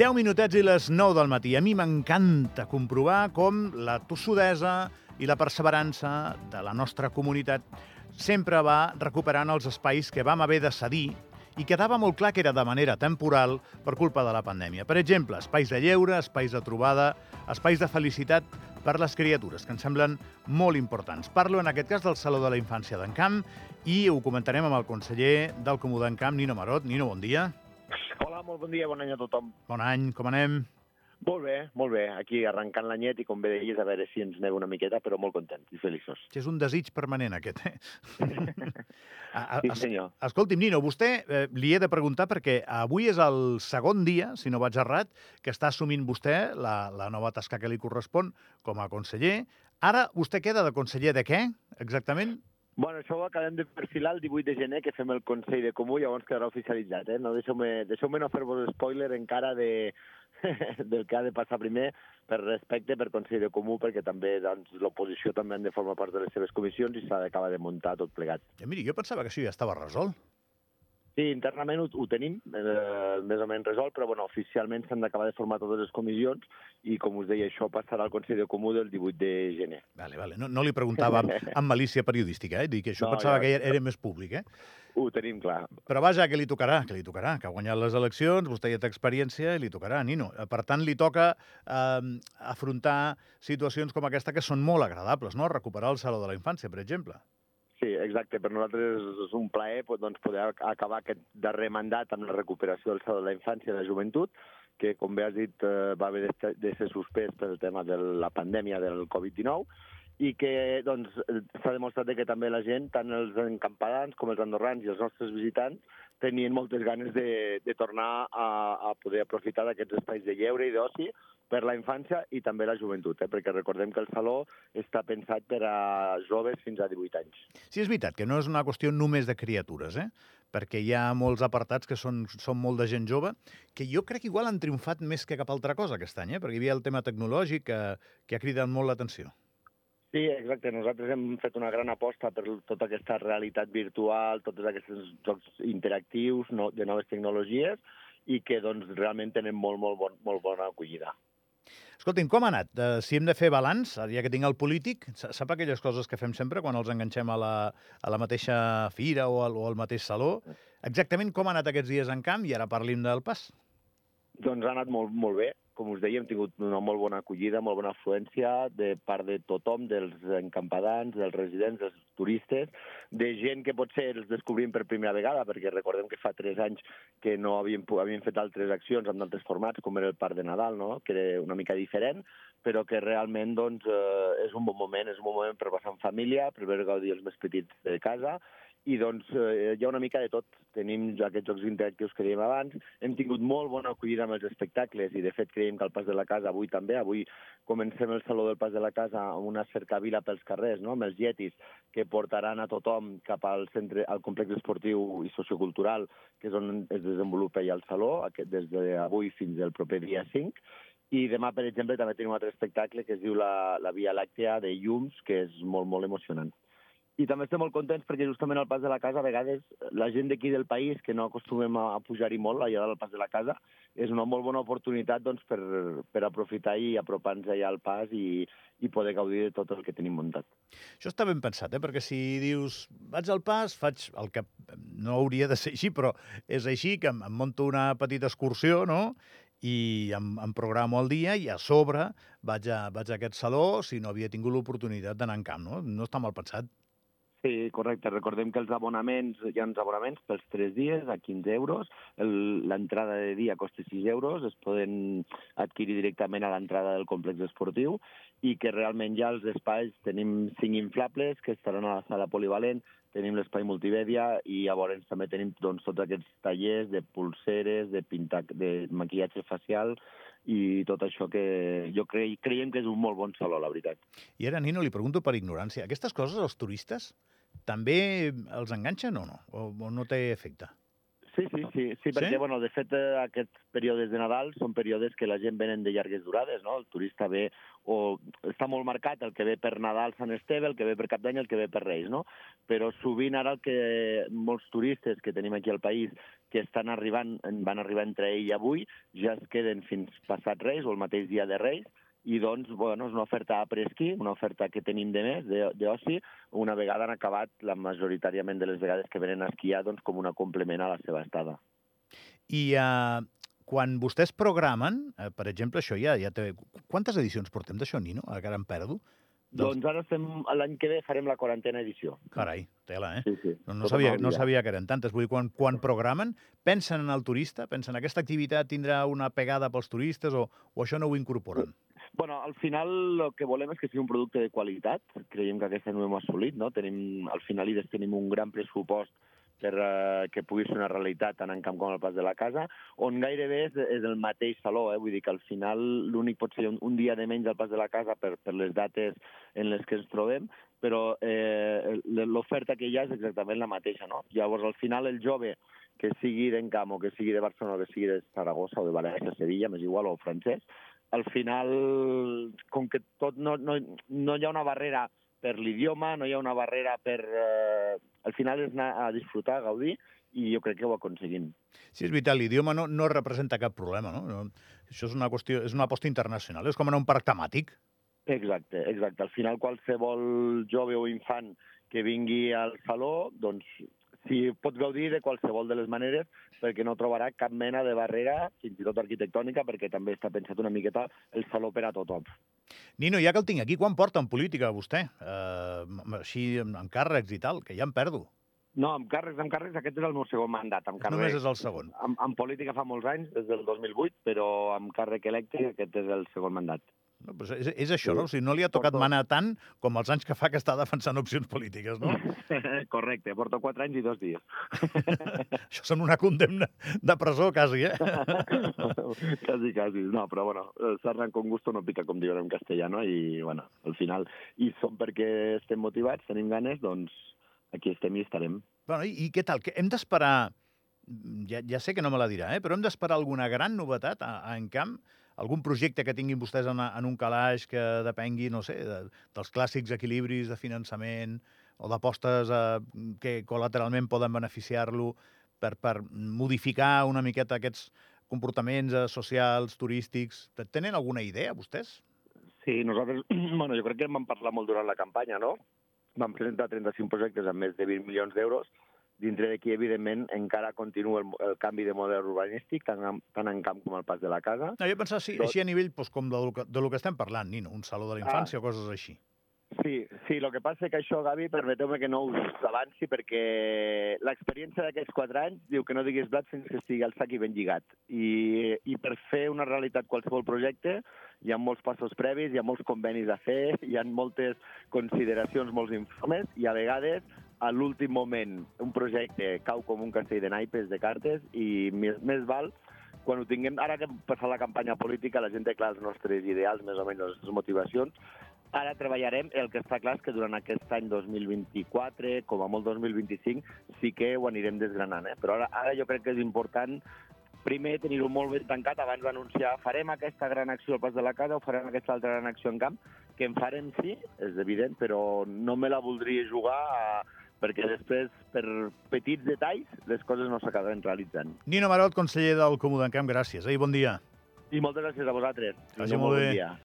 10 minutets i les 9 del matí. A mi m'encanta comprovar com la tossudesa i la perseverança de la nostra comunitat sempre va recuperant els espais que vam haver de cedir i quedava molt clar que era de manera temporal per culpa de la pandèmia. Per exemple, espais de lleure, espais de trobada, espais de felicitat per les criatures, que ens semblen molt importants. Parlo en aquest cas del Saló de la Infància d'Encamp i ho comentarem amb el conseller del Comú d'Encamp, Nino Marot. Nino, bon dia. Hola, molt bon dia, bon any a tothom. Bon any, com anem? Molt bé, molt bé. Aquí arrencant l'anyet i com bé deies, a veure si ens neva una miqueta, però molt contents i feliços. És un desig permanent, aquest, eh? A- a- Sí, es- senyor. Escolti'm, Nino, vostè eh, li he de preguntar perquè avui és el segon dia, si no vaig errat, que està assumint vostè la, la nova tasca que li correspon com a conseller. Ara vostè queda de conseller de què, exactament? Bueno, això ho acabem de perfilar el 18 de gener, que fem el Consell de Comú, llavors quedarà oficialitzat. Eh? No deixeu-me deixeu no fer-vos spoiler encara de, del que ha de passar primer per respecte per Consell de Comú, perquè també doncs, l'oposició també han de formar part de les seves comissions i s'ha d'acabar de muntar tot plegat. Ja, miri, jo pensava que això ja estava resolt. Sí, internament ho, ho tenim eh, més o menys resolt, però bueno, oficialment s'han d'acabar de formar totes les comissions i, com us deia, això passarà al Consell de Comú del 18 de gener. Vale, vale. No, no li preguntava amb, amb malícia periodística, eh? Dic que això No, pensava ja- que era, era més públic, eh? Ho tenim clar. Però vaja, que li tocarà, que li tocarà, que ha guanyat les eleccions, vostè ja té experiència i li tocarà, Nino. Eh, Per tant, li toca eh, afrontar situacions com aquesta que són molt agradables, no? Recuperar el Saló de la Infància, per exemple. Sí, exacte. Per nosaltres és un plaer doncs, poder ac- acabar aquest darrer mandat amb la recuperació del Saló de la Infància i la Joventut, que, com bé has dit, eh, va haver de ser- suspès pel tema de la pandèmia del Covid-19 i que doncs, s'ha demostrat que també la gent, tant els encampadans com els andorrans i els nostres visitants, tenien moltes ganes de, de tornar a, a poder aprofitar d'aquests espais de lleure i d'oci per la infància i també la joventut, eh? perquè recordem que el Saló està pensat per a joves fins a 18 anys. Sí, és veritat que no és una qüestió només de criatures, eh? perquè hi ha molts apartats que són, són molt de gent jove, que jo crec que igual han triomfat més que cap altra cosa aquest any, eh? perquè hi havia el tema tecnològic que, que ha cridat molt l'atenció. Sí, exacte. Nosaltres hem fet una gran aposta per tota aquesta realitat virtual, tots aquests jocs interactius no, de noves tecnologies i que doncs, realment tenen molt, molt, bon, molt bona acollida. Escolti'm, com ha anat? Uh, si hem de fer balanç, ja que tinc el polític, sa- sap aquelles coses que fem sempre quan els enganxem a la, a la mateixa fira o al, o al mateix saló? Exactament com ha anat aquests dies en camp i ara parlim del pas. Doncs ha anat molt, molt bé. Com us deia, hem tingut una molt bona acollida, molt bona afluència de part de tothom, dels encampadans, dels residents, dels turistes, de gent que potser els descobrim per primera vegada, perquè recordem que fa tres anys que no havíem, havíem fet altres accions amb altres formats, com era el Parc de Nadal, no? que era una mica diferent, però que realment doncs, eh, és un bon moment, és un bon moment per passar en família, per veure gaudir els més petits de casa, i doncs eh, hi ha una mica de tot. Tenim aquests jocs interactius que dèiem abans, hem tingut molt bona acollida amb els espectacles i de fet creiem que al Pas de la Casa avui també, avui comencem el Saló del Pas de la Casa amb una cercavila pels carrers, no? amb els yetis que portaran a tothom cap al centre, al complex esportiu i sociocultural, que és on es desenvolupa ja el Saló, aquest, des d'avui fins al proper dia 5, i demà, per exemple, també tenim un altre espectacle que es diu la, la Via Làctea de llums, que és molt, molt emocionant. I també estem molt contents perquè justament al Pas de la Casa, a vegades, la gent d'aquí del país, que no acostumem a, pujar-hi molt, allà al Pas de la Casa, és una molt bona oportunitat doncs, per, per aprofitar i apropar-nos allà al Pas i, i poder gaudir de tot el que tenim muntat. Això està ben pensat, eh? perquè si dius vaig al pas, faig el que no hauria de ser així, però és així, que em, em monto una petita excursió, no?, i em, em programo el dia i a sobre vaig a, vaig a aquest saló si no havia tingut l'oportunitat d'anar en camp, no? No està mal pensat. Sí, correcte. Recordem que els abonaments, hi ha uns abonaments pels 3 dies a 15 euros. L'entrada de dia costa 6 euros, es poden adquirir directament a l'entrada del complex esportiu i que realment ja els espais tenim 5 inflables que estaran a la sala polivalent, tenim l'espai multimèdia i llavors també tenim doncs, tots aquests tallers de pulseres, de pintar, de maquillatge facial i tot això que jo cre creiem que és un molt bon saló, la veritat. I ara, Nino, li pregunto per ignorància. Aquestes coses, els turistes, també els enganxen o no? O, o no té efecte? Sí, sí, sí, sí, perquè, Sí? bueno, de fet, eh, aquests períodes de Nadal són períodes que la gent venen de llargues durades, no? El turista ve, o està molt marcat el que ve per Nadal Sant Esteve, el que ve per Cap d'Any, el que ve per Reis, no? Però sovint ara el que molts turistes que tenim aquí al país que estan arribant, van arribar entre ell i avui, ja es queden fins passat Reis o el mateix dia de Reis, i doncs, bueno, és una oferta a presqui, una oferta que tenim de més, de- d'oci, una vegada han acabat la majoritàriament de les vegades que venen a esquiar doncs, com una complement a la seva estada. I uh, quan vostès programen, uh, per exemple, això ja, ja té... Quantes edicions portem d'això, Nino? Ara em perdo. Doncs ara estem, l'any que ve farem la quarantena edició. Carai, tela, eh? Sí, sí. No, no, Tot sabia, no sabia que eren tantes. Vull dir, quan, quan programen, pensen en el turista? Pensen aquesta activitat tindrà una pegada pels turistes o, o això no ho incorporen? Bueno, al final el que volem és que sigui un producte de qualitat. Creiem que aquest any ho hem assolit, no? Tenim, al final IDES tenim un gran pressupost per eh, que pugui ser una realitat tant en camp com al pas de la casa, on gairebé és, és el mateix saló, eh? vull dir que al final l'únic pot ser un, un dia de menys al pas de la casa per, per les dates en les que ens trobem, però eh, l'oferta que hi ha és exactament la mateixa, no? Llavors, al final, el jove que sigui d'Encamp o que sigui de Barcelona o que sigui de Saragossa o de València, Sevilla, m'és igual, o francès, al final, com que tot no, no, no hi ha una barrera per l'idioma, no hi ha una barrera per... Eh, al final és anar a disfrutar, a gaudir, i jo crec que ho aconseguim. Sí, és veritat, l'idioma no, no representa cap problema, no? no? Això és una qüestió, és una aposta internacional, és com anar a un parc temàtic. Exacte, exacte. Al final, qualsevol jove o infant que vingui al saló, doncs, si pot gaudir de qualsevol de les maneres, perquè no trobarà cap mena de barrera, fins i tot arquitectònica, perquè també està pensat una miqueta el saló per a tothom. Nino, ja que el tinc aquí, quan porta en política vostè? Uh, així, amb amb càrrecs i tal, que ja em perdo. No, amb càrrecs, amb càrrecs, aquest és el meu segon mandat. Amb càrrec, Només és el segon. En, en política fa molts anys, des del 2008, però amb càrrec electe aquest és el segon mandat. No, però és, és això, no? O sigui, no li ha tocat Porto- manar tant com els anys que fa que està defensant opcions polítiques, no? Correcte, porto quatre anys i dos dies. Això són una condemna de presó, quasi, eh? quasi, quasi. No, però bueno, sarna con gusto no pica, com diuen en castellà, no? I, bueno, al final, i som perquè estem motivats, tenim ganes, doncs aquí estem i estarem. Bueno, i, i què tal? Que hem d'esperar... Ja, ja sé que no me la dirà, eh? però hem d'esperar alguna gran novetat a, a Encamp? Algun projecte que tinguin vostès en, en un calaix que depengui, no sé, de, dels clàssics equilibris de finançament o d'apostes eh, que col·lateralment poden beneficiar-lo per, per modificar una miqueta aquests comportaments eh, socials, turístics. Tenen alguna idea, vostès? Sí, nosaltres, bueno, jo crec que en vam parlar molt durant la campanya, no? Vam presentar 35 projectes amb més de 20 milions d'euros, dintre d'aquí, evidentment, encara continua el, el canvi de model urbanístic, tant en, tant en camp com al pas de la casa. No, jo pensava sí, Tot- així a nivell doncs, com de, que- de lo que estem parlant, Nino, un saló de la infància Ah. o coses així. Sí, sí, el que passa és que això, Gavi, permeteu-me que no us avanci, perquè l'experiència d'aquests quatre anys diu que no diguis blat fins que estigui al sac i ben lligat. I, I per fer una realitat qualsevol projecte hi ha molts passos previs, hi ha molts convenis a fer, hi ha moltes consideracions, molts informes, i a vegades, a l'últim moment, un projecte cau com un castell de naipes, de cartes, i més, més val quan ho tinguem, ara que hem passat la campanya política, la gent té clar els nostres ideals, més o menys les nostres motivacions, ara treballarem, el que està clar és que durant aquest any 2024, com a molt 2025, sí que ho anirem desgranant, eh? però ara, ara jo crec que és important primer tenir-ho molt ben tancat abans d'anunciar farem aquesta gran acció al pas de la casa o farem aquesta altra gran acció en camp, que en farem sí, és evident, però no me la voldria jugar a, perquè després, per petits detalls, les coses no s'acaben realitzant. Nino Marot, conseller del Comú d'Encamp, gràcies. Eh? I bon dia. I moltes gràcies a vosaltres. Tingueu molt bon bé. dia.